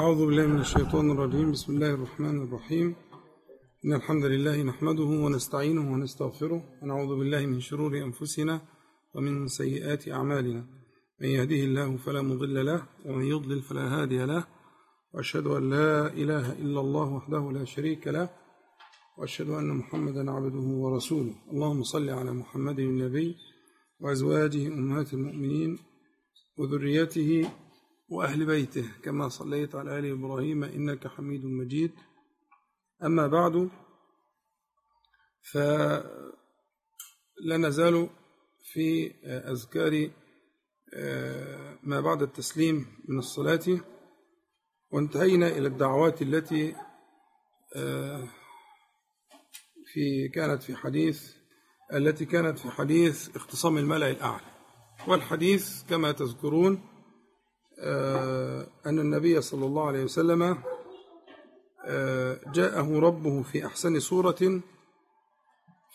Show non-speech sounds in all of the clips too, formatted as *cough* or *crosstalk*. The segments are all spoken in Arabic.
أعوذ بالله من الشيطان الرجيم. بسم الله الرحمن الرحيم. إن الحمد لله نحمده ونستعينه ونستغفره ونعوذ بالله من شرور أنفسنا ومن سيئات أعمالنا. من يهده الله فلا مضل له ومن يضلل فلا هادي له. وأشهد أن لا إله إلا الله وحده لا شريك له. وأشهد أن محمدا عبده ورسوله. اللهم صل على محمد النبي وأزواجه أمهات المؤمنين وذريته وأهل بيته كما صليت على آل إبراهيم إنك حميد مجيد. أما بعد فلا نزال في أذكار ما بعد التسليم من الصلاة وانتهينا إلى الدعوات التي في كانت في حديث التي كانت في حديث اختصام الملأ الأعلى. والحديث كما تذكرون أن النبي صلى الله عليه وسلم جاءه ربه في أحسن صورة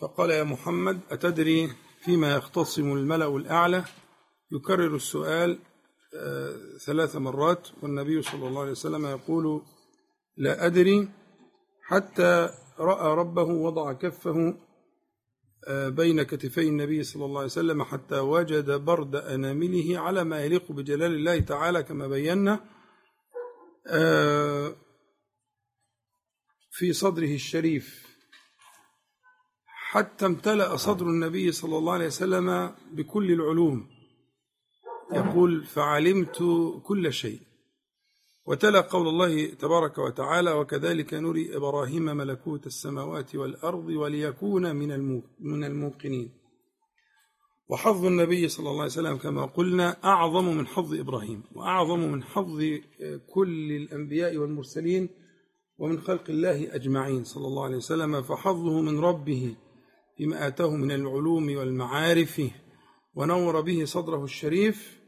فقال يا محمد أتدري فيما يختصم الملأ الأعلى؟ يكرر السؤال ثلاث مرات والنبي صلى الله عليه وسلم يقول لا أدري حتى رأى ربه وضع كفه بين كتفي النبي صلى الله عليه وسلم حتى وجد برد أنامله على ما يليق بجلال الله تعالى كما بينا في صدره الشريف. حتى امتلأ صدر النبي صلى الله عليه وسلم بكل العلوم. يقول فعلمت كل شيء. وتلا قول الله تبارك وتعالى وكذلك نري إبراهيم ملكوت السماوات والأرض وليكون من من الموقنين. وحظ النبي صلى الله عليه وسلم كما قلنا أعظم من حظ إبراهيم وأعظم من حظ كل الأنبياء والمرسلين ومن خلق الله أجمعين صلى الله عليه وسلم فحظه من ربه بما آتاه من العلوم والمعارف ونور به صدره الشريف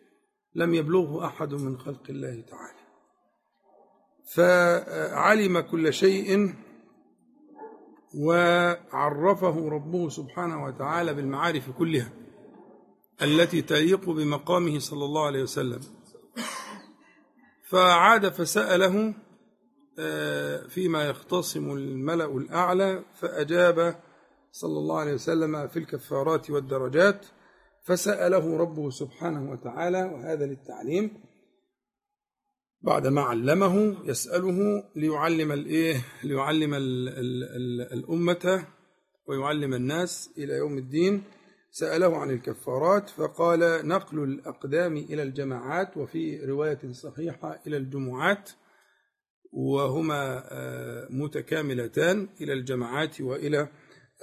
لم يبلغه أحد من خلق الله تعالى. فعلم كل شيء وعرفه ربه سبحانه وتعالى بالمعارف كلها التي تليق بمقامه صلى الله عليه وسلم. فعاد فسأله فيما يختصم الملأ الأعلى فأجاب صلى الله عليه وسلم في الكفارات والدرجات فسأله ربه سبحانه وتعالى وهذا للتعليم بعد ما علمه يسأله ليعلم الايه ليعلم ال ال ال الأمة ويعلم الناس إلى يوم الدين. سأله عن الكفارات فقال نقل الأقدام إلى الجماعات وفي رواية صحيحة إلى الجمعات وهما متكاملتان إلى الجماعات وإلى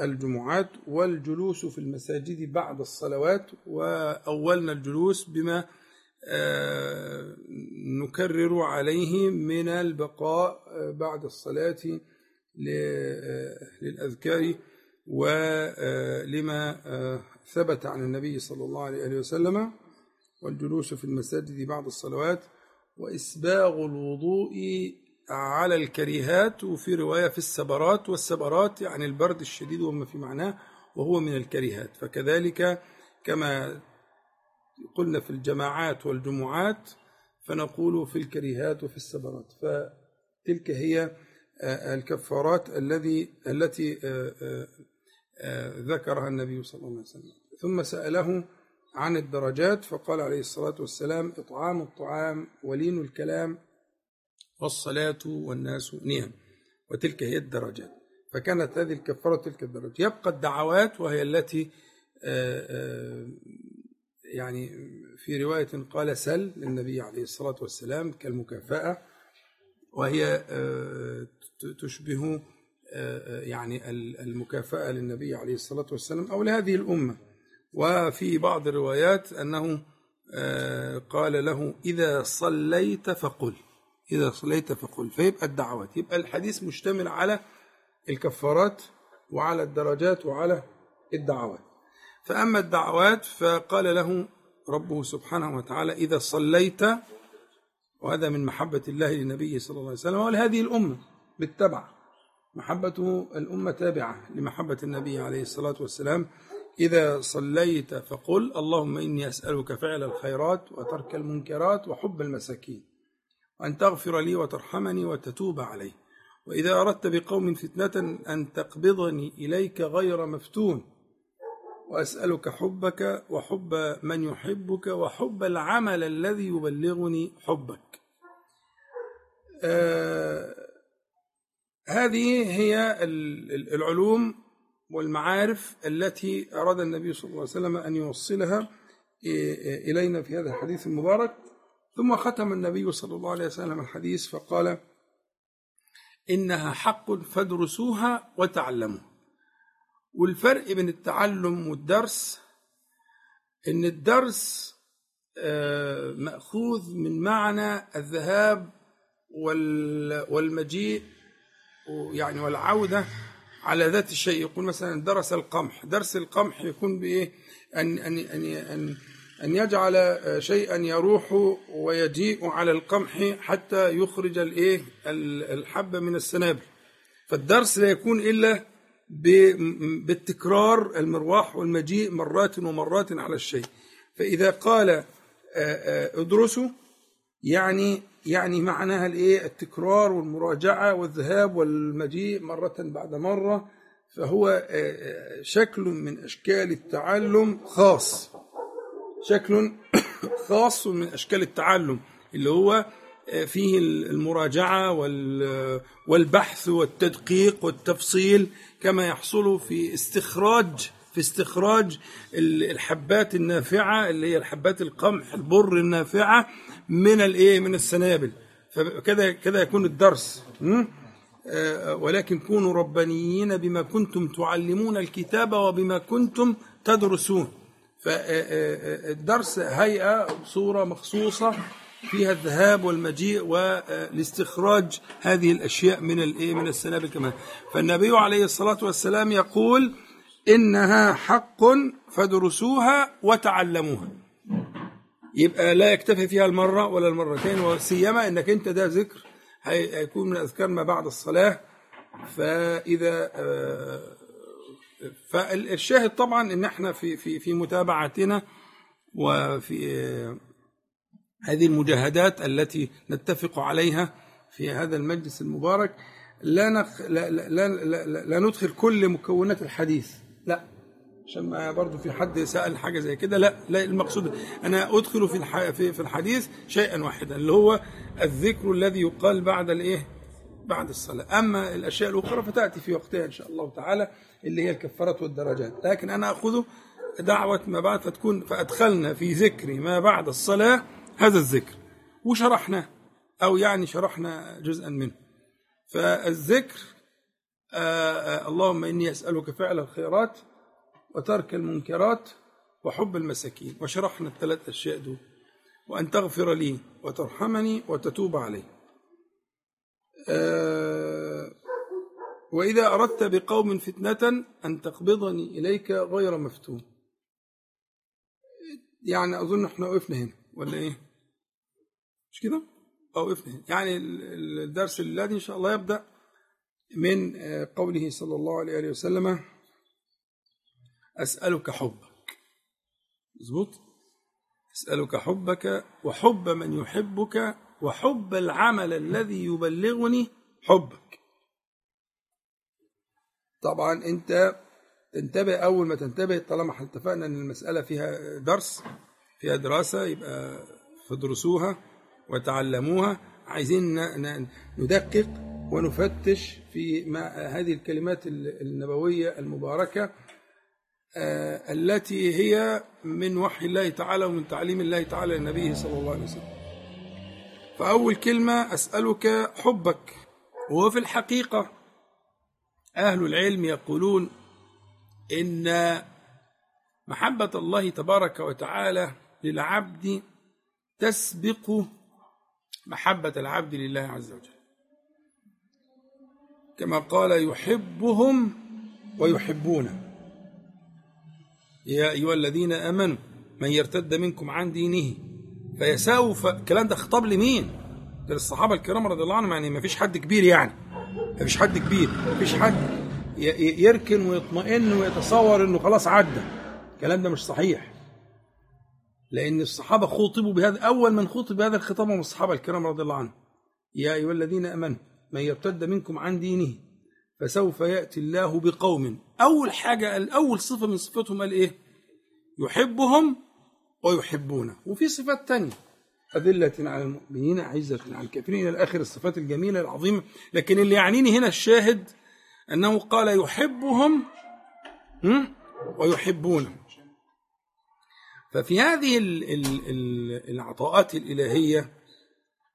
الجمعات. والجلوس في المساجد بعد الصلوات وأولنا الجلوس بما نكرر عليه من البقاء بعد الصلاة للأذكار ولما ثبت عن النبي صلى الله عليه وسلم والجلوس في المساجد بعد الصلوات وإسباغ الوضوء على الكريهات وفي رواية في السبرات والسبرات يعني البرد الشديد وما في معناه وهو من الكريهات. فكذلك كما قلنا في الجماعات والجمعات فنقول في الكريهات وفي السبرات. فتلك هي الكفارات الذي التي ذكرها النبي صلى الله عليه وسلم. ثم سأله عن الدرجات فقال عليه الصلاة والسلام إطعام الطعام ولين الكلام والصلاة والناس نيام. وتلك هي الدرجات. فكانت هذه الكفارة تلك الدرجات. يبقى الدعوات وهي التي يعني في رواية قال سل للنبي عليه الصلاة والسلام كالمكافأة وهي تشبه يعني المكافأة للنبي عليه الصلاة والسلام أو لهذه الأمة. وفي بعض الروايات أنه قال له إذا صليت فقل إذا صليت فقل. فيبقى الدعوات يبقى الحديث مشتمل على الكفارات وعلى الدرجات وعلى الدعوات. فأما الدعوات فقال له ربه سبحانه وتعالى إذا صليت وهذا من محبة الله للنبي صلى الله عليه وسلم ولهذه الأمة بالتبع. محبته الأمة تابعة لمحبة النبي عليه الصلاة والسلام. إذا صليت فقل اللهم إني أسألك فعل الخيرات وترك المنكرات وحب المساكين وأن تغفر لي وترحمني وتتوب علي. وإذا أردت بقوم فتنة أن تقبضني إليك غير مفتون. وأسألك حبك وحب من يحبك وحب العمل الذي يبلغني حبك. آه هذه هي العلوم والمعارف التي أراد النبي صلى الله عليه وسلم أن يوصلها إلينا في هذا الحديث المبارك. ثم ختم النبي صلى الله عليه وسلم الحديث فقال إنها حق فادرسوها وتعلموا والفرق بين التعلم والدرس إن الدرس آه، مأخوذ من معنى الذهاب والمجيء يعني والعودة على ذات الشيء. يقول مثلا درس القمح درس القمح يكون بإيه؟ أن, أن, أن, أن, أن يجعل شيئا يروح ويجيء على القمح حتى يخرج الإيه؟ الحبة من السنابل. فالدرس لا يكون إلا بالتكرار المرواح والمجيء مرات ومرات على الشيء. فإذا قال ادرسوا يعني يعني معناها الإيه؟ التكرار والمراجعة والذهاب والمجيء مرة بعد مرة. فهو شكل من أشكال التعلم خاص. شكل *coughs* خاص من أشكال التعلم اللي هو فيه المراجعة والبحث والتدقيق والتفصيل كما يحصل في استخراج في استخراج الحبات النافعة اللي هي الحبات القمح البر النافعة من الايه من السنابل. فكذا كذا يكون الدرس. آه، ولكن كونوا ربانيين بما كنتم تعلمون الكتاب وبما كنتم تدرسون. فالدرس هيئة صورة مخصوصة فيها الذهاب والمجيء والاستخراج هذه الأشياء من الايه من السنابل كمان. فالنبي عليه الصلاة والسلام يقول إنها حق فادرسوها وتعلموها. يبقى لا يكتفي فيها المرة ولا المرتين وسيما إنك أنت ده ذكر هيكون من أذكار ما بعد الصلاة. فإذا آه، فالشاهد طبعا إن إحنا في في في متابعتنا وفي آه، هذه المجاهدات التي نتفق عليها في هذا المجلس المبارك لا, نخ لا, لا, لا, لا, لا ندخل كل مكونات الحديث. لا. عشان ما في حد سأل حاجة زي كده لا لا المقصود أنا أدخل في في الحديث شيئا واحدا اللي هو الذكر الذي يقال بعد الإيه؟ بعد الصلاة. أما الأشياء الأخرى فتأتي في وقتها إن شاء الله تعالى اللي هي الكفارات والدرجات لكن أنا أخذ دعوة ما بعد فتكون فأدخلنا في ذكر ما بعد الصلاة هذا الذكر. وشرحنا أو يعني شرحنا جزءا منه. فالذكر آآ آآ اللهم إني أسألك فعل الخيرات وترك المنكرات وحب المساكين. وشرحنا الثلاث أشياء دول. وأن تغفر لي وترحمني وتتوب علي. أه وإذا أردت بقوم فتنة أن تقبضني إليك غير مفتون. يعني أظن إحنا وقفنا هنا ولا إيه؟ مش كده؟ أو وقفنا هنا يعني الدرس الذي إن شاء الله يبدأ من قوله صلى الله عليه وسلم أسألك حبك. مظبوط؟ أسألك حبك وحب من يحبك وحب العمل الذي يبلغني حبك. طبعا أنت تنتبه أول ما تنتبه طالما اتفقنا أن المسألة فيها درس فيها دراسة يبقى فدرسوها وتعلموها. عايزين ندقق ونفتش في هذه الكلمات النبوية المباركة آه، التي هي من وحي الله تعالى ومن تعليم الله تعالى لنبيه صلى الله عليه وسلم. فأول كلمة أسألك حبك وفي الحقيقة أهل العلم يقولون إن محبة الله تبارك وتعالى للعبد تسبق محبة العبد لله عز وجل. كما قال يحبهم ويحبونه. يا أيها الذين آمنوا من يرتد منكم عن دينه فيساوي الكلام ده خطاب لمين؟ للصحابة الكرام رضي الله عنهم يعني ما فيش حد كبير يعني. ما فيش حد كبير ما فيش حد يركن ويطمئن ويتصور إنه خلاص عدى. الكلام ده مش صحيح. لأن الصحابة خطبوا بهذا أول من خطب بهذا الخطاب هم الصحابة الكرام رضي الله عنهم. يا أيها الذين أمنوا من يرتد منكم عن دينه فسوف يأتي الله بقوم. أول حاجة الأول صفة من صفاتهم قال إيه؟ يحبهم ويحبونه. وفي صفات تانية أذلة على المؤمنين عزة على الكافرين إلى آخر الصفات الجميلة العظيمة. لكن اللي يعنيني هنا الشاهد أنه قال يحبهم ويحبونه. ففي هذه العطاءات الإلهية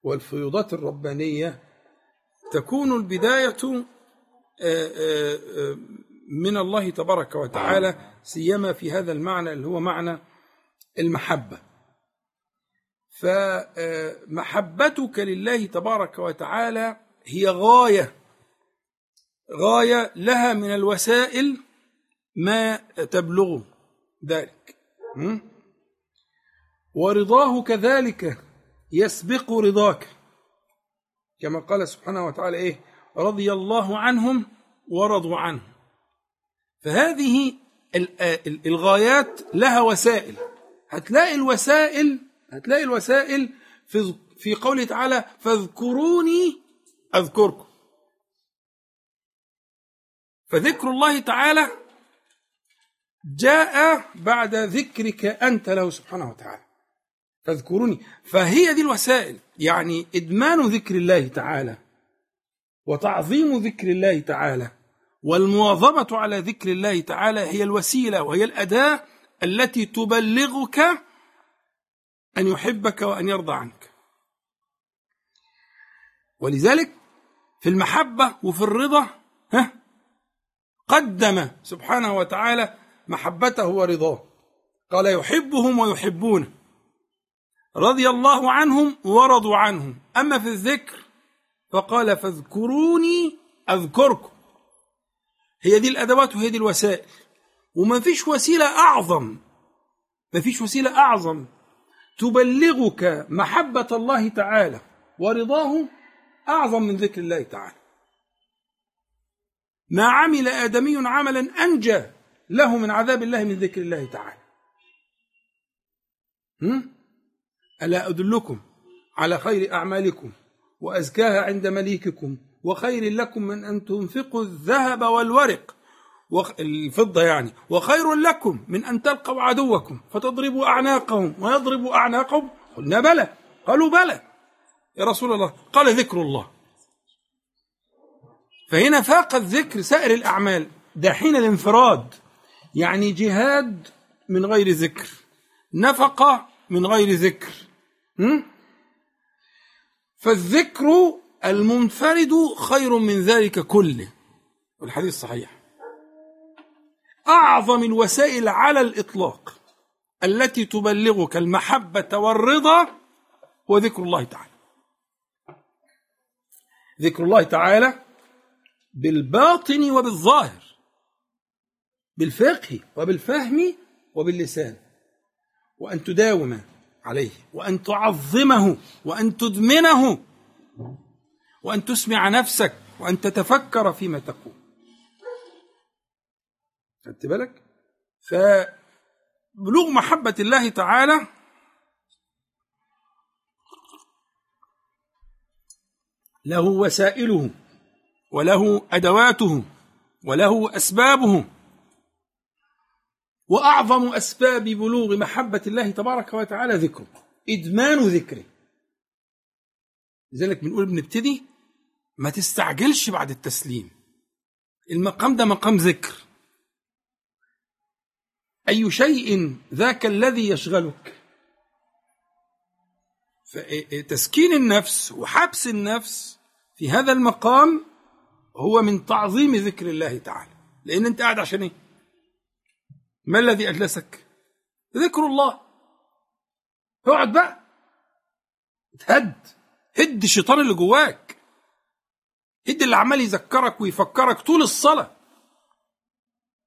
والفيوضات الربانية تكون البداية آه، آه، آه، من الله تبارك وتعالى سيما في هذا المعنى اللي هو معنى المحبة. فمحبتك لله تبارك وتعالى هي غاية غاية لها من الوسائل ما تبلغ ذلك. ورضاه كذلك يسبق رضاك. كما قال سبحانه وتعالى إيه؟ رضي الله عنهم ورضوا عنه. فهذه الغايات لها وسائل. هتلاقي الوسائل هتلاقي الوسائل في في قوله تعالى فاذكروني أذكركم. فذكر الله تعالى جاء بعد ذكرك أنت له سبحانه وتعالى. فاذكروني. فهي دي الوسائل. يعني إدمان ذكر الله تعالى وتعظيم ذكر الله تعالى والمواظبة على ذكر الله تعالى هي الوسيلة وهي الأداة التي تبلغك أن يحبك وأن يرضى عنك. ولذلك في المحبة وفي الرضا ها قدم سبحانه وتعالى محبته ورضاه. قال يحبهم ويحبونه. رضي الله عنهم ورضوا عنه أما في الذكر فقال فاذكروني أذكركم. هي دي الأدوات وهي دي الوسائل. وما فيش وسيلة أعظم ما فيش وسيلة أعظم تبلغك محبة الله تعالى ورضاه أعظم من ذكر الله تعالى. ما عمل آدمي عملا أنجى له من عذاب الله من ذكر الله تعالى. هم؟ ألا أدلكم على خير أعمالكم وأزكاها عند مليككم وخير لكم من أن تنفقوا الذهب والورق الفضة يعني. وخير لكم من أن تلقوا عدوكم فتضربوا أعناقهم ويضربوا أعناقهم. قلنا بلى. قالوا بلى. يا رسول الله قال ذكر الله. فهنا فاق الذكر سائر الأعمال. ده حين الانفراد يعني جهاد من غير ذكر. نفقة من غير ذكر. فالذكر المنفرد خير من ذلك كله. والحديث صحيح. أعظم الوسائل على الإطلاق التي تبلغك المحبة والرضا هو ذكر الله تعالى. ذكر الله تعالى بالباطن وبالظاهر بالفقه وبالفهم وباللسان. وأن تداوم عليه. وأن تعظمه وأن تدمنه وأن تسمع نفسك وأن تتفكر فيما تقول. خدت بالك؟ فبلوغ محبة الله تعالى له وسائله وله أدواته وله أسبابه. وأعظم أسباب بلوغ محبة الله تبارك وتعالى ذكره. إدمان ذكره. لذلك بنقول بنبتدي ما تستعجلش بعد التسليم. المقام ده مقام ذكر. أي شيء ذاك الذي يشغلك؟ تسكين النفس وحبس النفس في هذا المقام هو من تعظيم ذكر الله تعالى. لأن أنت قاعد عشان إيه؟ ما الذي أجلسك؟ ذكر الله. اقعد بقى. تهد هد الشيطان اللي جواك. هد اللي عمال يذكرك ويفكرك طول الصلاة.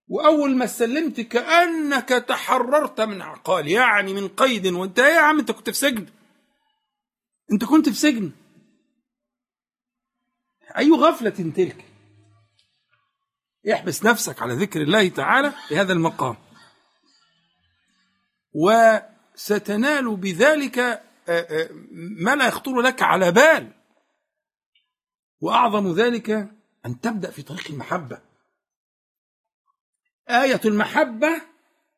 وأول ما سلمت كأنك تحررت من عقال يعني من قيد. وأنت إيه يا عم؟ أنت كنت في سجن. أنت كنت في سجن. أي غفلة تلك؟ احبس نفسك على ذكر الله تعالى في هذا المقام. وستنال بذلك آه، آه، ما لا يخطر لك على بال. وأعظم ذلك أن تبدأ في طريق المحبة. آية المحبة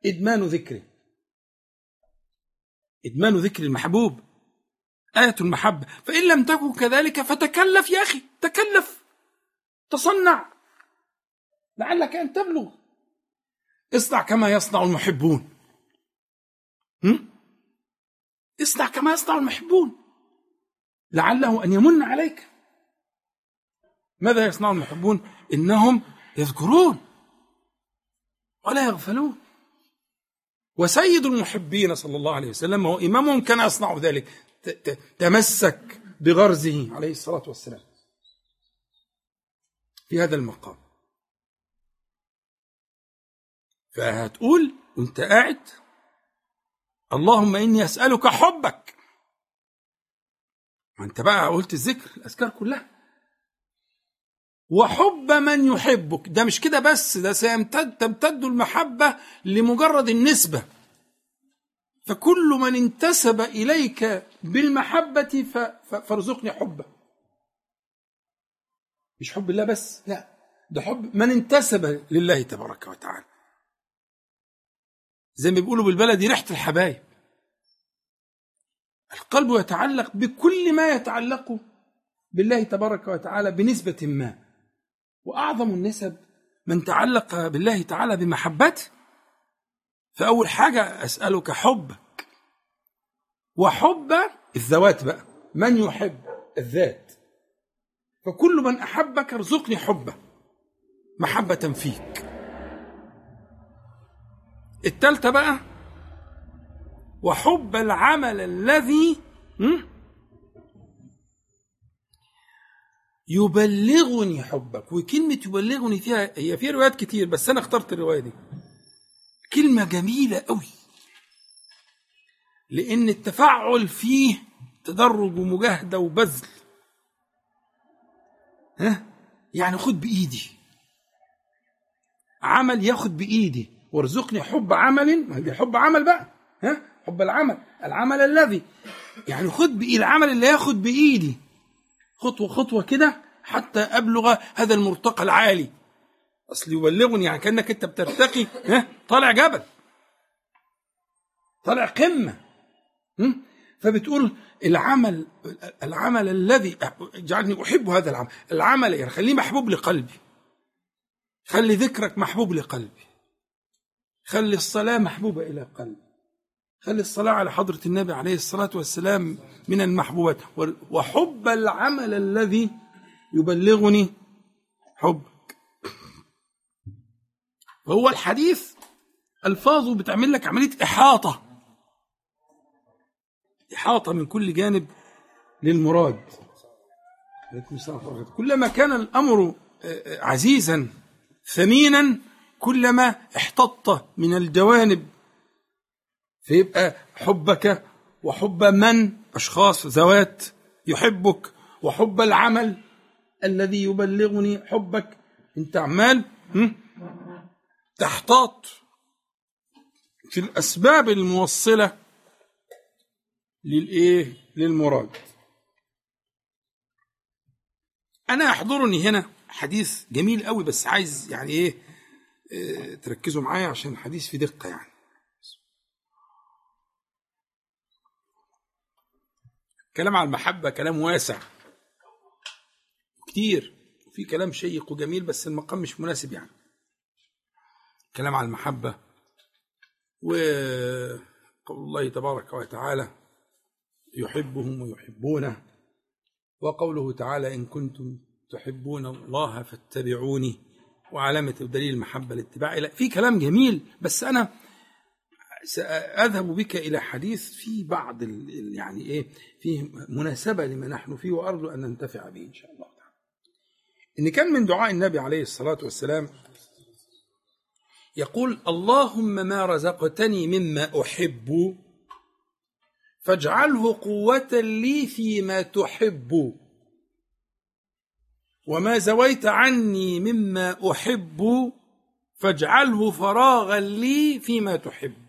إدمان ذكره إدمان ذكر المحبوب. آية المحبة. فإن لم تكن كذلك فتكلف يا أخي تكلف. تصنع. لعلك أن تبلغ. اصنع كما يصنع المحبون؟ اصنع كما يصنع المحبون. لعله أن يمن عليك. ماذا يصنع المحبون؟ إنهم يذكرون ولا يغفلون. وسيد المحبين صلى الله عليه وسلم هو إمامهم كان يصنع ذلك. تمسك بغرزه عليه الصلاة والسلام. في هذا المقام. فهتقول وانت قاعد اللهم إني أسألك حبك. ما أنت بقى قلت الذكر الأذكار كلها. وحب من يحبك. ده مش كده بس ده سيمتد تمتد المحبة لمجرد النسبة. فكل من انتسب إليك بالمحبة فارزقني حبه. مش حب الله بس لا. ده حب من انتسب لله تبارك وتعالى. زي ما بيقولوا بالبلدي ريحة الحبايب. القلب يتعلق بكل ما يتعلق بالله تبارك وتعالى بنسبة ما. وأعظم النسب من تعلق بالله تعالى بمحبته. فأول حاجة أسألك حبك. وحب الذوات بقى. من يحب الذات؟ فكل من أحبك ارزقني حبه. محبة فيك. التالتة بقى وحب العمل الذي يبلغني حبك. وكلمة يبلغني فيها هي في روايات كتير بس أنا اخترت الرواية دي. كلمة جميلة قوي لأن التفعل فيه تدرج ومجاهدة وبذل. ها؟ يعني خد بإيدي. عمل ياخد بإيدي. وارزقني حب عمل. ما هي حب عمل بقى. ها؟ حب العمل العمل الذي يعني خد بإيدي العمل اللي ياخد بإيدي. خطوة خطوة كده حتى أبلغ هذا المرتقى العالي. أصل يبلغني يعني كأنك أنت بترتقي ها طالع جبل. طالع قمة. فبتقول العمل العمل الذي جعلني أحب هذا العمل. العمل يعني خليه محبوب لقلبي. خلي ذكرك محبوب لقلبي. خلي الصلاة محبوبة إلى قلبي. خلي الصلاة على حضرة النبي عليه الصلاة والسلام من المحبوبات؟ وحب العمل الذي يبلغني حبك. وهو الحديث ألفاظه بتعمل لك عملية إحاطة. إحاطة من كل جانب للمراد. كلما كان الأمر عزيزا ثمينا كلما احتط من الجوانب فيبقى حبك وحب من؟ أشخاص ذوات يحبك وحب العمل الذي يبلغني حبك. أنت عمال تحتاط في الأسباب الموصلة للإيه؟ للمراد. أنا يحضرني هنا حديث جميل قوي بس عايز يعني إيه آه تركزوا معايا عشان الحديث في دقة يعني. كلام على المحبة كلام واسع. كتير. في كلام شيق وجميل بس المقام مش مناسب يعني. كلام على المحبة وقول الله تبارك وتعالى يحبهم ويحبونه. وقوله تعالى إن كنتم تحبون الله فاتبعوني. وعلامة دليل المحبة الاتباع في كلام جميل بس أنا سأذهب بك إلى حديث في بعض يعني إيه فيه مناسبة لما نحن فيه وأرجو أن ننتفع به إن شاء الله تعالى. إن كان من دعاء النبي عليه الصلاة والسلام يقول اللهم ما رزقتني مما أحب فاجعله قوة لي فيما تحب وما زويت عني مما أحب فاجعله فراغا لي فيما تحب.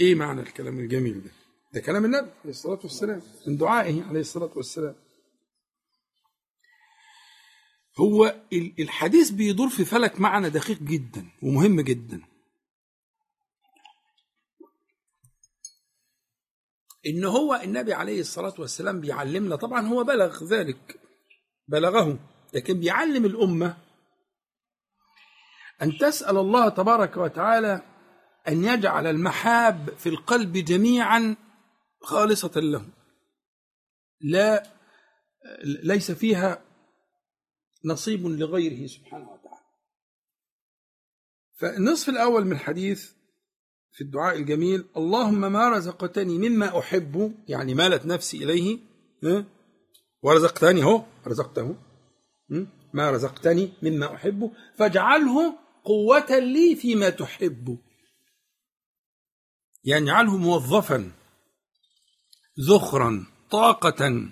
إيه معنى الكلام الجميل ده؟ ده كلام النبي عليه الصلاة والسلام من دعائه عليه الصلاة والسلام. هو الحديث بيدور في فلك معنى دقيق جدا ومهم جدا. إن هو النبي عليه الصلاة والسلام بيعلمنا طبعا هو بلغ ذلك بلغه لكن بيعلم الأمة أن تسأل الله تبارك وتعالى أن يجعل المحاب في القلب جميعا خالصة له لا ليس فيها نصيب لغيره سبحانه وتعالى. فالنصف الأول من الحديث في الدعاء الجميل اللهم ما رزقتني مما أحب يعني مالت نفسي إليه ورزقتني هو رزقته ما رزقتني مما أحب فاجعله قوة لي فيما تحب. يعني اجعله موظفا ذخرا طاقة.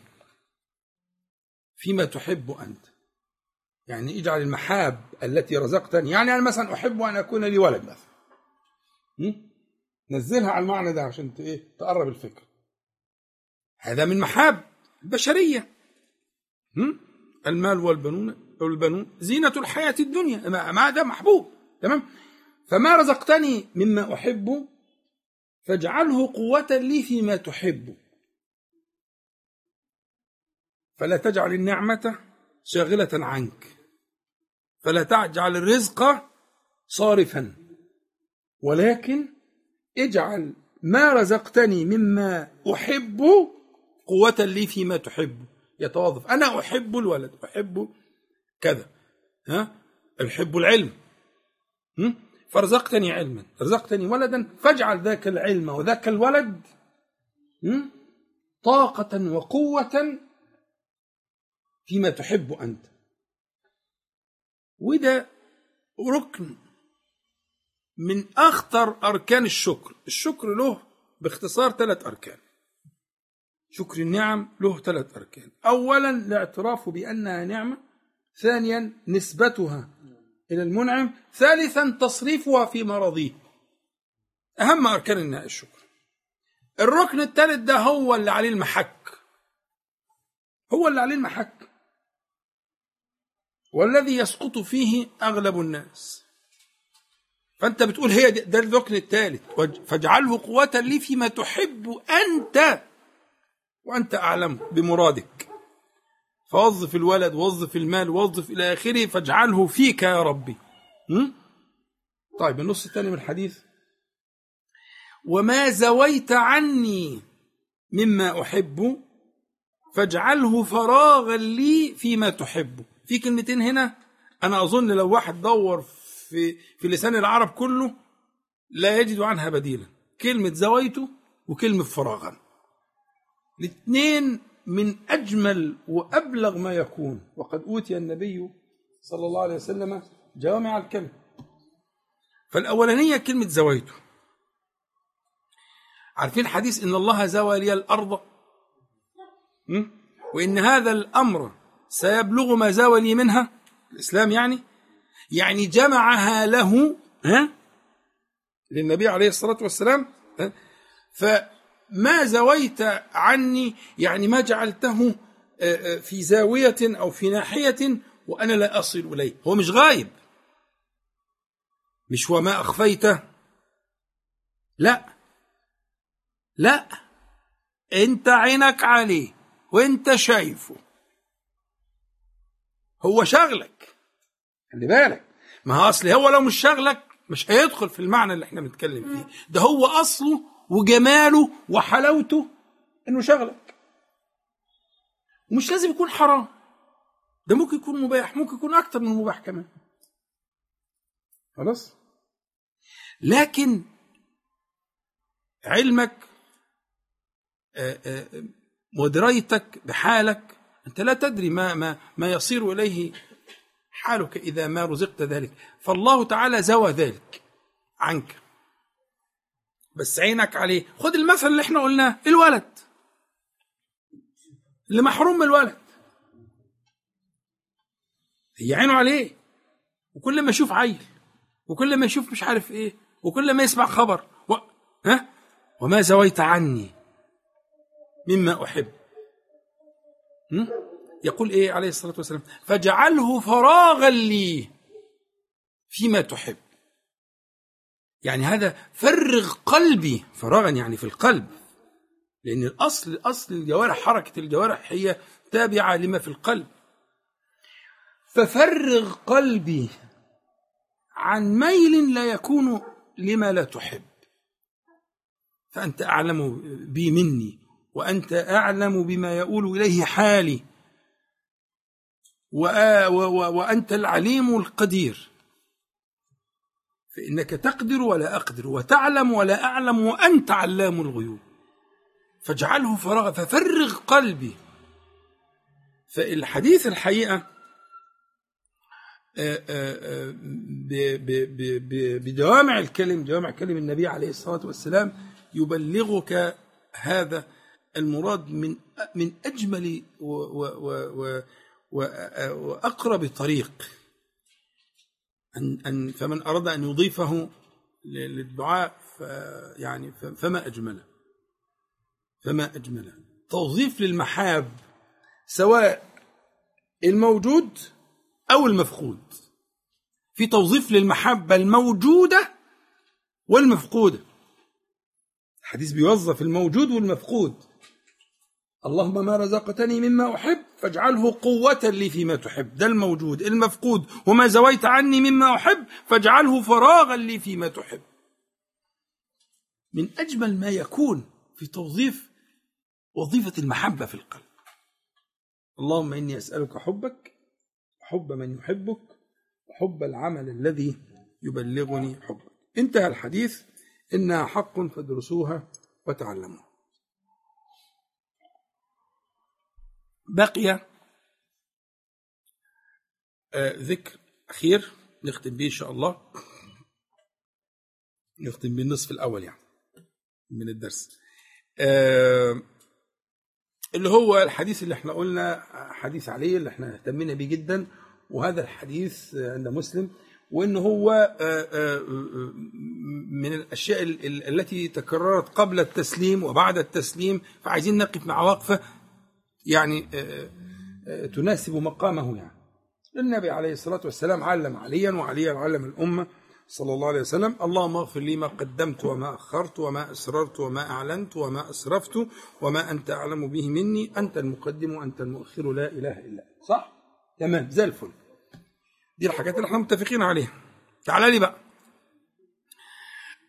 فيما تحب أنت. يعني اجعل المحاب التي رزقتني يعني أنا مثلا أحب أن أكون لي ولد مثلا. نزلها على المعنى ده عشان إيه؟ تقرب الفكر. هذا من محاب البشرية. المال والبنون والبنون زينة الحياة الدنيا. ما هذا محبوب. تمام؟ فما رزقتني مما أحب فاجعله قوة لي فيما تحب. فلا تجعل النعمة شاغلة عنك. فلا تجعل الرزق صارفا. ولكن اجعل ما رزقتني مما أحب قوة لي فيما تحب. يتوظف أنا أحب الولد أحب كذا. ها؟ أحب العلم. فرزقتني علما رزقتني ولدا فاجعل ذاك العلم وذاك الولد طاقة وقوة فيما تحب أنت. وده ركن من أخطر أركان الشكر. الشكر له باختصار ثلاث أركان. شكر النعم له ثلاث أركان. أولا الاعتراف بأنها نعمة ثانيا نسبتها إلى المنعم. ثالثا تصريفها في مرضيه أهم أركان الشكر. الركن الثالث ده هو اللي عليه المحك. هو اللي عليه المحك. والذي يسقط فيه أغلب الناس. فأنت بتقول هي ده الركن الثالث. فاجعله قوة لي فيما تحب أنت وأنت أعلم بمرادك. فوظف الولد وظف المال وظف إلى آخره فاجعله فيك يا ربي. م? طيب النص الثاني من الحديث. وما زويت عني مما أحب فاجعله فراغا لي فيما تحب. في كلمتين هنا أنا أظن لو واحد دور في في لسان العرب كله لا يجد عنها بديلا. كلمة زويته وكلمة فراغا. الاثنين من أجمل وأبلغ ما يكون. وقد أوتي النبي صلى الله عليه وسلم جوامع الكلم. فالأولانية كلمة زويته عارفين حديث إن الله زوى لي الأرض؟ وإن هذا الأمر سيبلغ ما زوى لي منها؟ الإسلام يعني؟ يعني جمعها له ها؟ للنبي عليه الصلاة والسلام فما زويت عني يعني ما جعلته في زاوية أو في ناحية وأنا لا أصل إليه. هو مش غايب. مش وما أخفيته. لا. لا. أنت عينك عليه وأنت شايفه. هو شغلك. خلي بالك. ما هو اصل هو لو مش شغلك مش هيدخل في المعنى اللي إحنا بنتكلم فيه. ده هو أصله وجماله وحلاوته إنه شغلك. ومش لازم يكون حرام. ده ممكن يكون مباح ممكن يكون أكتر من مباح كمان. خلاص؟ لكن علمك ودرايتك بحالك أنت لا تدري ما ما ما يصير إليه حالك إذا ما رزقت ذلك. فالله تعالى زوى ذلك عنك. بس عينك عليه. خد المثل اللي إحنا قلناه الولد. اللي محروم من الولد. هي عينه عليه. وكل ما يشوف عيل وكل ما يشوف مش عارف إيه وكل ما يسمع خبر. و... ها؟ وما زويت عني مما أحب. م? يقول إيه عليه الصلاة والسلام؟ فاجعله فراغا لي فيما تحب. يعني هذا فرغ قلبي فراغا يعني في القلب. لأن الأصل أصل الجوارح حركة الجوارح هي تابعة لما في القلب. ففرغ قلبي عن ميل لا يكون لما لا تحب. فأنت أعلم بي مني وأنت أعلم بما يؤول إليه حالي. وأنت العليم القدير. فإنك تقدر ولا أقدر وتعلم ولا أعلم وأنت علام الغيوب. فاجعله فراغا ففرغ قلبي. فالحديث الحقيقة بدوامع الكلم دوامع كلم النبي عليه الصلاة والسلام يبلغك هذا المراد من من أجمل وأقرب طريق. أن أن فمن أراد أن يضيفه للدعاء يعني فما أجمله فما أجمله توظيف للمحاب سواء الموجود أو المفقود. في توظيف للمحبة الموجودة والمفقودة. الحديث بيوظف الموجود والمفقود. اللهم ما رزقتني مما أحب فاجعله قوة لي فيما تحب. ده الموجود المفقود. وما زويت عني مما أحب فاجعله فراغا لي فيما تحب. من أجمل ما يكون في توظيف وظيفة المحبة في القلب. اللهم إني أسألك حبك حب من يحبك وحب العمل الذي يبلغني حبك. انتهى الحديث. إنها حق فادرسوها وتعلموها. بقي آه ذكر أخير نختم به إن شاء الله. نختم بالنصف الأول يعني من الدرس. آه اللي هو الحديث اللي إحنا قلنا حديث عليه اللي إحنا اهتمينا بيه جدا وهذا الحديث عند مسلم وان هو من الأشياء التي تكررت قبل التسليم وبعد التسليم فعايزين نقف مع وقفة يعني تناسب مقامه يعني. النبي عليه الصلاة والسلام علم عليا وعليا علم الأمة صلى الله عليه وسلم. اللهم اغفر لي ما قدمت وما أخرت وما أسررت وما أعلنت وما أسرفت وما أنت أعلم به مني. أنت المقدم وأنت المؤخر. لا إله إلا صح؟ تمام. زي الفل. دي الحاجات اللي إحنا متفقين عليها. تعال لي بقى.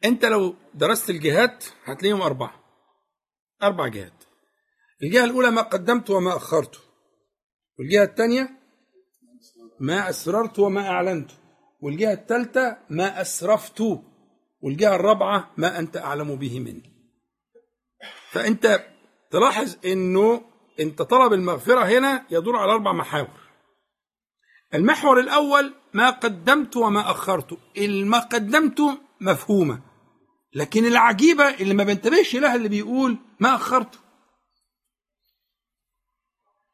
أنت لو درست الجهات هتلاقيهم أربعة. أربع جهات الجهة الأولى ما قدمت وما أخرت. والجهة الثانية ما أسررت وما أعلنت. والجهة الثالثة ما أسرفت. والجهة الرابعة ما أنت أعلم به مني. فأنت تلاحظ أنه أنت طلب المغفرة هنا يدور على أربع محاور. المحور الأول ما قدمت وما أخرت. ما قدمت مفهومة. لكن العجيبة اللي ما بنتبهش لها اللي بيقول ما أخرته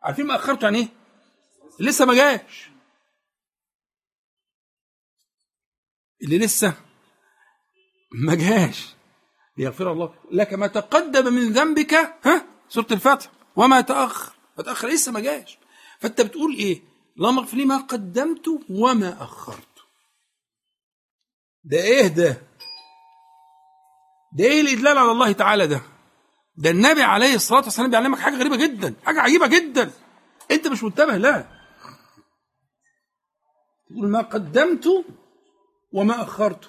عارفين ما أخرته يعني إيه؟ لسه ما جاش. اللي لسه ما جاش. ليغفر الله لك ما تقدم من ذنبك ها؟ سورة الفتح. وما تأخر ما تأخر لسه ما جاش. فأنت بتقول إيه؟ اللهم اغفر لي ما قدمت وما أخرت. ده إيه ده؟ ده إيه الإدلال على الله تعالى ده؟ ده النبي عليه الصلاة والسلام بيعلمك حاجة غريبة جدا حاجة عجيبة جدا. أنت مش منتبه لها تقول ما قدمت وما أخرته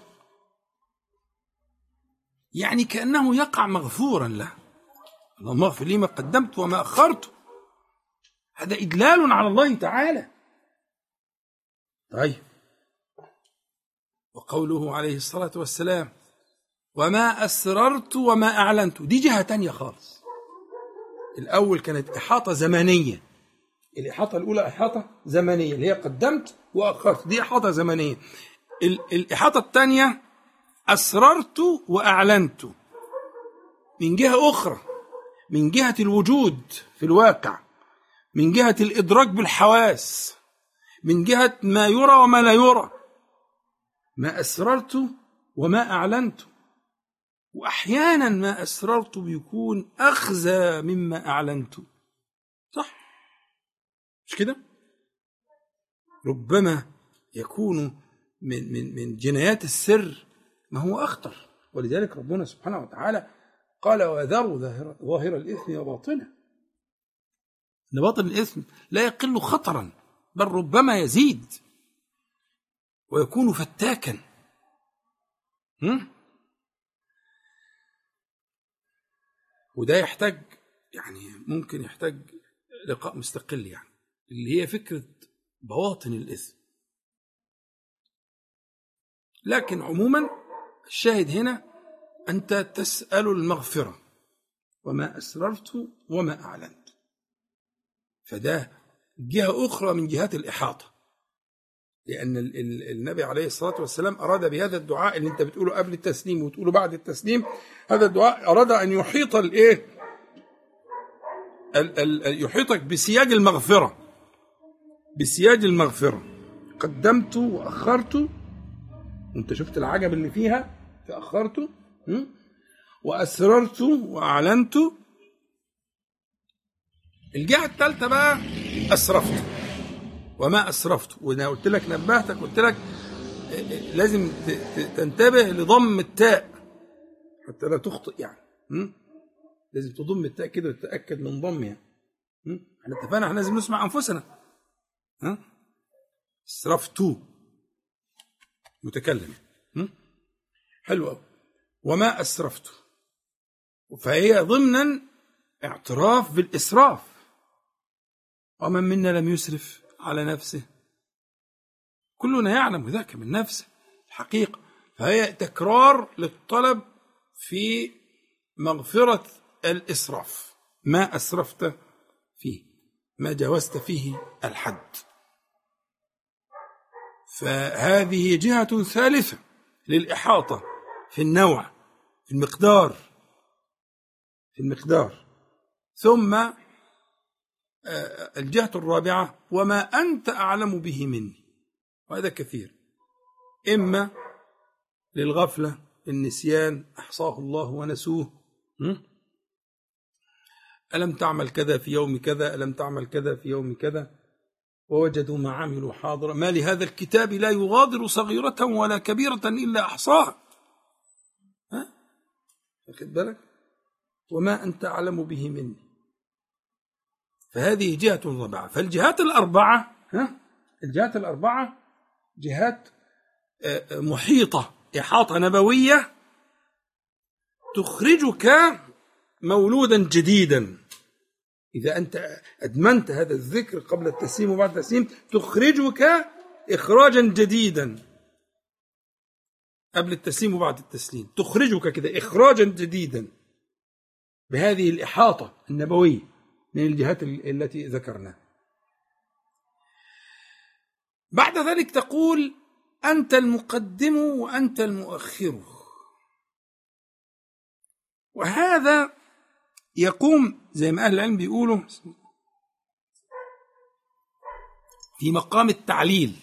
يعني كأنه يقع مغفورا له. اللهم اغفر لي ما قدمت وما أخرت. هذا إدلال على الله تعالى. طيب. وقوله عليه الصلاة والسلام وما أسررت وما أعلنت. دي جهة تانية خالص. الأول كانت إحاطة زمنية. الإحاطة الأولى إحاطة زمنية اللي هي قدمت وأخرت. دي إحاطة زمنية. الإحاطة الثانية أسررت وأعلنت. من جهة أخرى من جهة الوجود في الواقع من جهة الإدراك بالحواس من جهة ما يرى وما لا يرى. ما أسررت وما أعلنت. وأحيانا ما أسررت بيكون أخزى مما أعلنت. صح؟ مش كده؟ ربما يكون من من من جنايات السر ما هو أخطر. ولذلك ربنا سبحانه وتعالى قال وذروا ظاهر, ظاهر الإثم وباطنه. إن باطن الإثم لا يقل خطرا بل ربما يزيد ويكون فتاكا. هم؟ وده يحتاج يعني ممكن يحتاج لقاء مستقل يعني اللي هي فكرة بواطن الإثم. لكن عموما الشاهد هنا أنت تسأل المغفرة وما أسررت وما أعلنت. فده جهة أخرى من جهات الإحاطة. لأن النبي عليه الصلاة والسلام أراد بهذا الدعاء اللي أنت بتقوله قبل التسليم وتقوله بعد التسليم. هذا الدعاء أراد أن يحيط الإيه؟ يحيطك بسياج المغفرة. بسياج المغفرة. قدمت وأخرت. أنت شفت العجب اللي فيها؟ فأخرت وأسررت وأعلنت. الجهة الثالثة بقى أسرفت. وما أسرفت. وأنا قلت لك نبهتك قلت لك لازم تنتبه لضم التاء. حتى لا تخطئ يعني. لازم تضم التاء كده وتتأكد من ضمها إحنا اتفقنا إحنا لازم نسمع أنفسنا. ها؟ أسرفت. متكلم. حلو قوي وما أسرفت. فهي ضمنا اعتراف بالإسراف. ومن منا لم يسرف؟ على نفسه. كلنا يعلم ذاك من نفسه. الحقيقة فهي تكرار للطلب في مغفرة الإسراف. ما أسرفت فيه ما جاوزت فيه الحد. فهذه جهة ثالثة للإحاطة في النوع في المقدار في المقدار. ثم الجهة الرابعة وما أنت أعلم به مني. وهذا كثير. إما للغفلة النسيان أحصاه الله ونسوه. ألم تعمل كذا في يوم كذا؟ ألم تعمل كذا في يوم كذا؟ ووجدوا ما عملوا حاضرا. ما لهذا الكتاب لا يغادر صغيرة ولا كبيرة إلا أحصاها. ها؟ واخد بالك؟ وما أنت أعلم به مني. فهذه جهة رابعة فالجهات الأربعة ها؟ الجهات الأربعة جهات محيطة إحاطة نبوية تخرجك مولودا جديدا. إذا أنت أدمنت هذا الذكر قبل التسليم وبعد التسليم تخرجك إخراجا جديدا قبل التسليم وبعد التسليم. تخرجك كده إخراجا جديدا بهذه الإحاطة النبوية. من الجهات التي ذكرناها. بعد ذلك تقول أنت المقدم وأنت المؤخر. وهذا يقوم زي ما أهل العلم بيقولوا في مقام التعليل.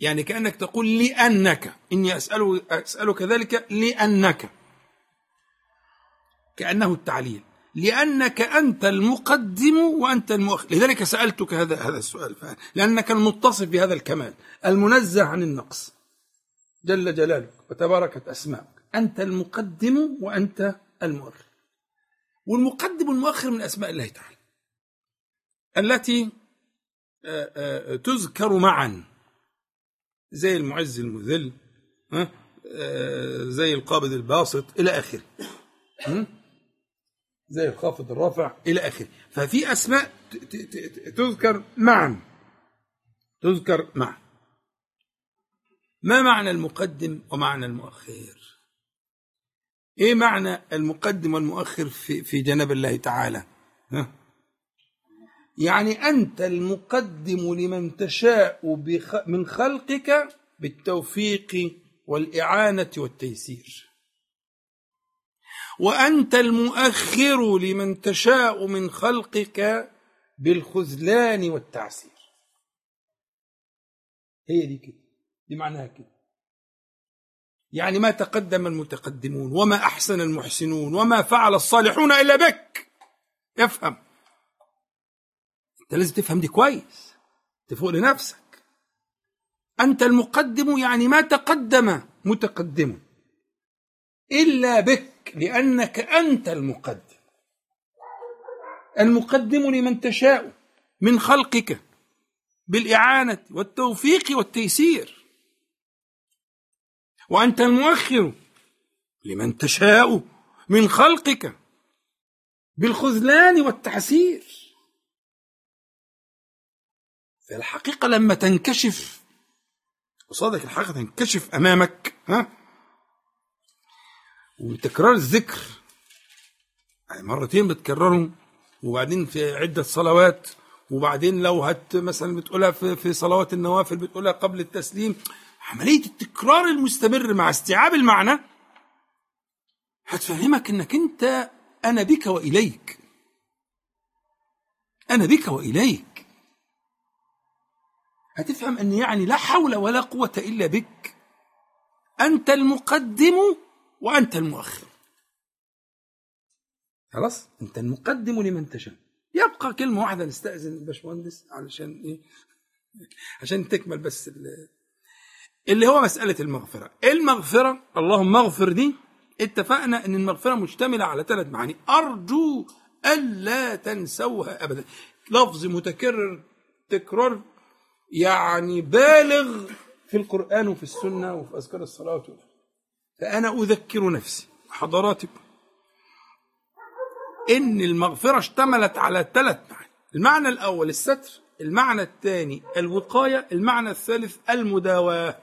يعني كأنك تقول لأنك. إني أسأل أسألك ذلك لأنك. كأنه التعليل. لأنك أنت المقدم وأنت المؤخر. لذلك سألتك هذا هذا السؤال. لأنك المتصف بهذا الكمال. المنزه عن النقص. جل جلالك وتباركت أسماؤك. أنت المقدم وأنت المؤخر. والمقدم والمؤخر من أسماء الله تعالى. التي تذكر معا. زي المعز المذل زي القابض الباسط إلى آخره. زي الخافض الرافع إلى آخره. ففي أسماء تذكر معا. تذكر معا. ما معنى المقدم ومعنى المؤخر؟ إيه معنى المقدم والمؤخر في في جناب الله تعالى؟ ها؟ يعني أنت المقدم لمن تشاء من خلقك بالتوفيق والإعانة والتيسير. وأنت المؤخر لمن تشاء من خلقك بالخذلان والتعسير. هي دي كده دي معناها كده. يعني ما تقدم المتقدمون وما أحسن المحسنون وما فعل الصالحون إلا بك. افهم. أنت لازم تفهم دي كويس تفوق لنفسك. أنت المقدم يعني ما تقدم متقدم إلا بك. لأنك أنت المقدم. المقدم لمن تشاء من خلقك بالإعانة والتوفيق والتيسير. وأنت المؤخر لمن تشاء من خلقك بالخذلان والتعسير فالحقيقة لما تنكشف قصادك الحقيقة تنكشف أمامك ها وتكرار الذكر. يعني مرتين بتكررهم وبعدين في عدة صلوات وبعدين لو هت مثلا بتقولها في, في صلوات النوافل بتقولها قبل التسليم عملية التكرار المستمر مع استيعاب المعنى هتفهمك إنك أنت أنا بك وإليك. أنا بك وإليك. هتفهم إن يعني لا حول ولا قوة إلا بك. أنت المقدم وأنت المؤخر. خلاص؟ أنت المقدم لمن تشاء. يبقى كلمة واحدة نستأذن الباشمهندس علشان إيه؟ عشان تكمل بس اللي هو مسألة المغفرة. المغفرة؟ اللهم اغفر دي اتفقنا إن المغفرة مشتملة على ثلاث معاني. أرجو ألا تنسوها أبدا. لفظ متكرر تكرار يعني بالغ في القرآن وفي السنة وفي أذكار الصلاة فأنا أذكر نفسي. حضراتكم. إن المغفرة اشتملت على ثلاث معاني. المعنى الأول الستر المعنى الثاني الوقاية المعنى الثالث المداواة.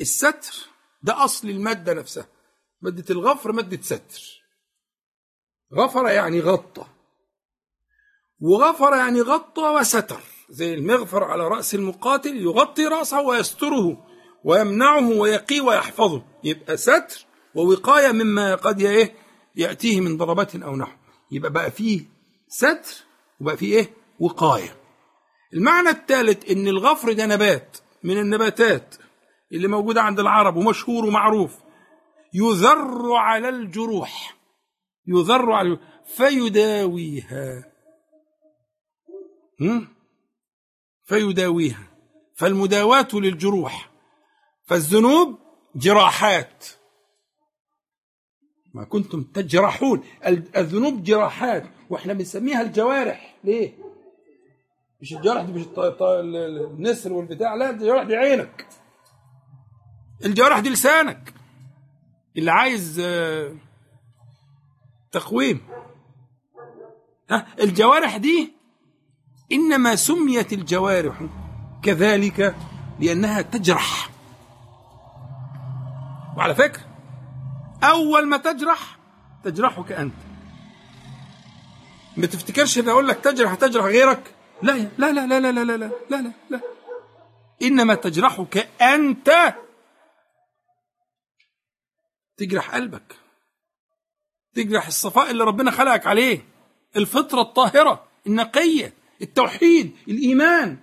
الستر ده أصل المادة نفسها. مادة الغفر مادة ستر. غفر يعني غطى. وغفر يعني غطى وستر. زي المغفر على رأس المقاتل يغطي رأسه ويستره. ويمنعه ويقيه ويحفظه. يبقى ستر ووقاية مما قد إيه يأتيه من ضربات أو نحو. يبقى بقى فيه ستر وبقى فيه إيه؟ وقاية. المعنى الثالث إن الغفر ده نبات من النباتات اللي موجودة عند العرب ومشهور ومعروف. يذر على الجروح. يذر على فيداويها. هم؟ فيداويها. فالمداواة للجروح. فالذنوب جراحات. ما كنتم تجرحون. الذنوب جراحات. وإحنا بنسميها الجوارح. ليه؟ مش الجرح دي مش النسر والبتاع. لا الجوارح دي عينك. الجوارح دي لسانك. اللي عايز تقويم. ها؟ الجوارح دي إنما سميت الجوارح كذلك لأنها تجرح. وعلى فكرة أول ما تجرح تجرحك أنت. ما تفتكرش ان أقول لك تجرح تجرح غيرك؟ لا لا لا لا لا لا لا لا لا, لا. إنما تجرحك أنت. تجرح قلبك. تجرح الصفاء اللي ربنا خلقك عليه. الفطرة الطاهرة النقية التوحيد الإيمان.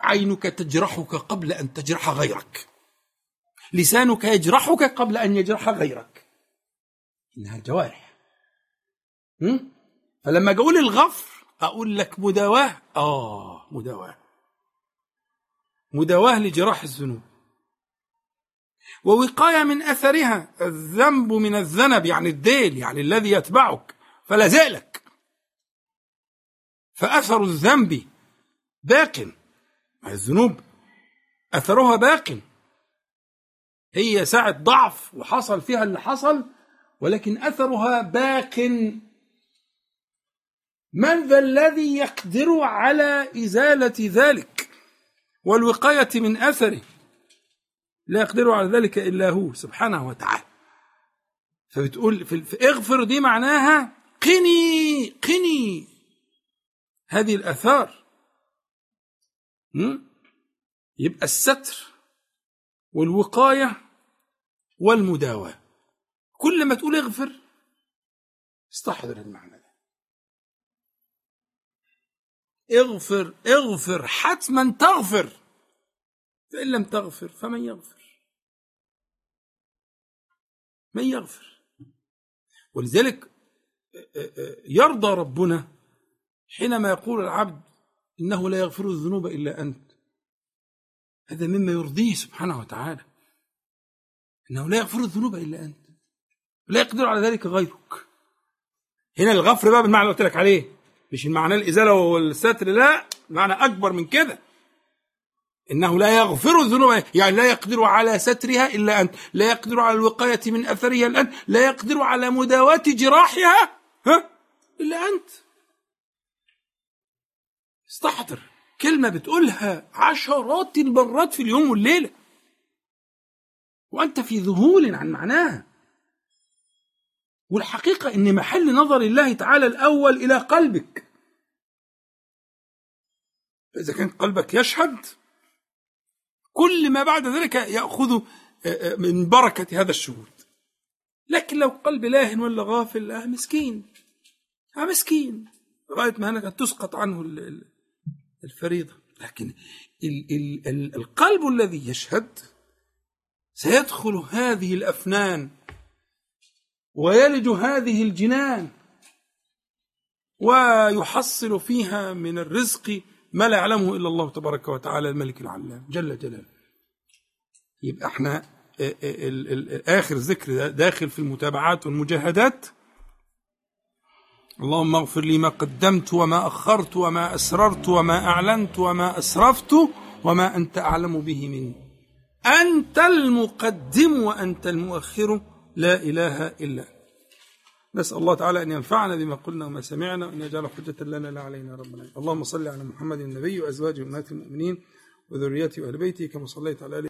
عينك تجرحك قبل أن تجرح غيرك. لسانك يجرحك قبل أن يجرح غيرك. إنها الجوارح فلما أقول الغفر أقول لك مداواة. آه مداواة. مداواة لجراح الذنوب. ووقاية من أثرها الذنب من الذنب يعني الديل يعني الذي يتبعك فلا زالك فأثر الذنب باق. الذنوب أثرها باق. هي ساعة ضعف وحصل فيها اللي حصل ولكن أثرها باق. من ذا الذي يقدر على إزالة ذلك؟ والوقاية من أثره. لا يقدر على ذلك إلا هو سبحانه وتعالى. فبتقول في اغفر دي معناها قني قني. هذه الآثار. يبقى الستر والوقاية والمداواة. كل ما تقول اغفر استحضر المعنى ده. اغفر اغفر حتما تغفر. فإن لم تغفر فمن يغفر. من يغفر. ولذلك يرضى ربنا حينما يقول العبد إنه لا يغفر الذنوب إلا أنت. هذا مما يرضيه سبحانه وتعالى. إنه لا يغفر الذنوب إلا أنت. لا يقدر على ذلك غيرك. هنا الغفر بقى بالمعنى اللي قلت لك عليه. مش المعنى الإزالة والستر لا معنى أكبر من كده. إنه لا يغفر الذنوب يعني لا يقدر على سترها إلا أنت. لا يقدر على الوقاية من أثرها الآن. لا يقدر على مداواة جراحها ها إلا أنت. استحضر. كلمة بتقولها عشرات المرات في اليوم والليلة. وأنت في ذهول عن معناها والحقيقة إن محل نظر الله تعالى الأول إلى قلبك. إذا كان قلبك يشهد كل ما بعد ذلك يأخذ من بركة هذا الشهود. لكن لو قلب لاهن ولا غافل آه مسكين. آه مسكين. لغاية ما هناك تسقط عنه الفريضة. لكن ال ال ال القلب الذي يشهد سيدخل هذه الأفنان ويلج هذه الجنان ويحصل فيها من الرزق ما لا يعلمه إلا الله تبارك وتعالى الملك العلام جل جلاله. يبقى إحنا آخر ذكر داخل في المتابعات والمجاهدات. اللهم اغفر لي ما قدمت وما أخرت وما أسررت وما أعلنت وما أسرفت وما أنت أعلم به مني. أنت المقدم وأنت المؤخر لا إله إلا أنت. نسأل الله تعالى أن ينفعنا بما قلنا وما سمعنا وأن يجعل حجة لنا لا علينا ربنا. اللهم صل على محمد النبي وأزواجه أمهات المؤمنين وذريته وأهل بيته كما صليت على آله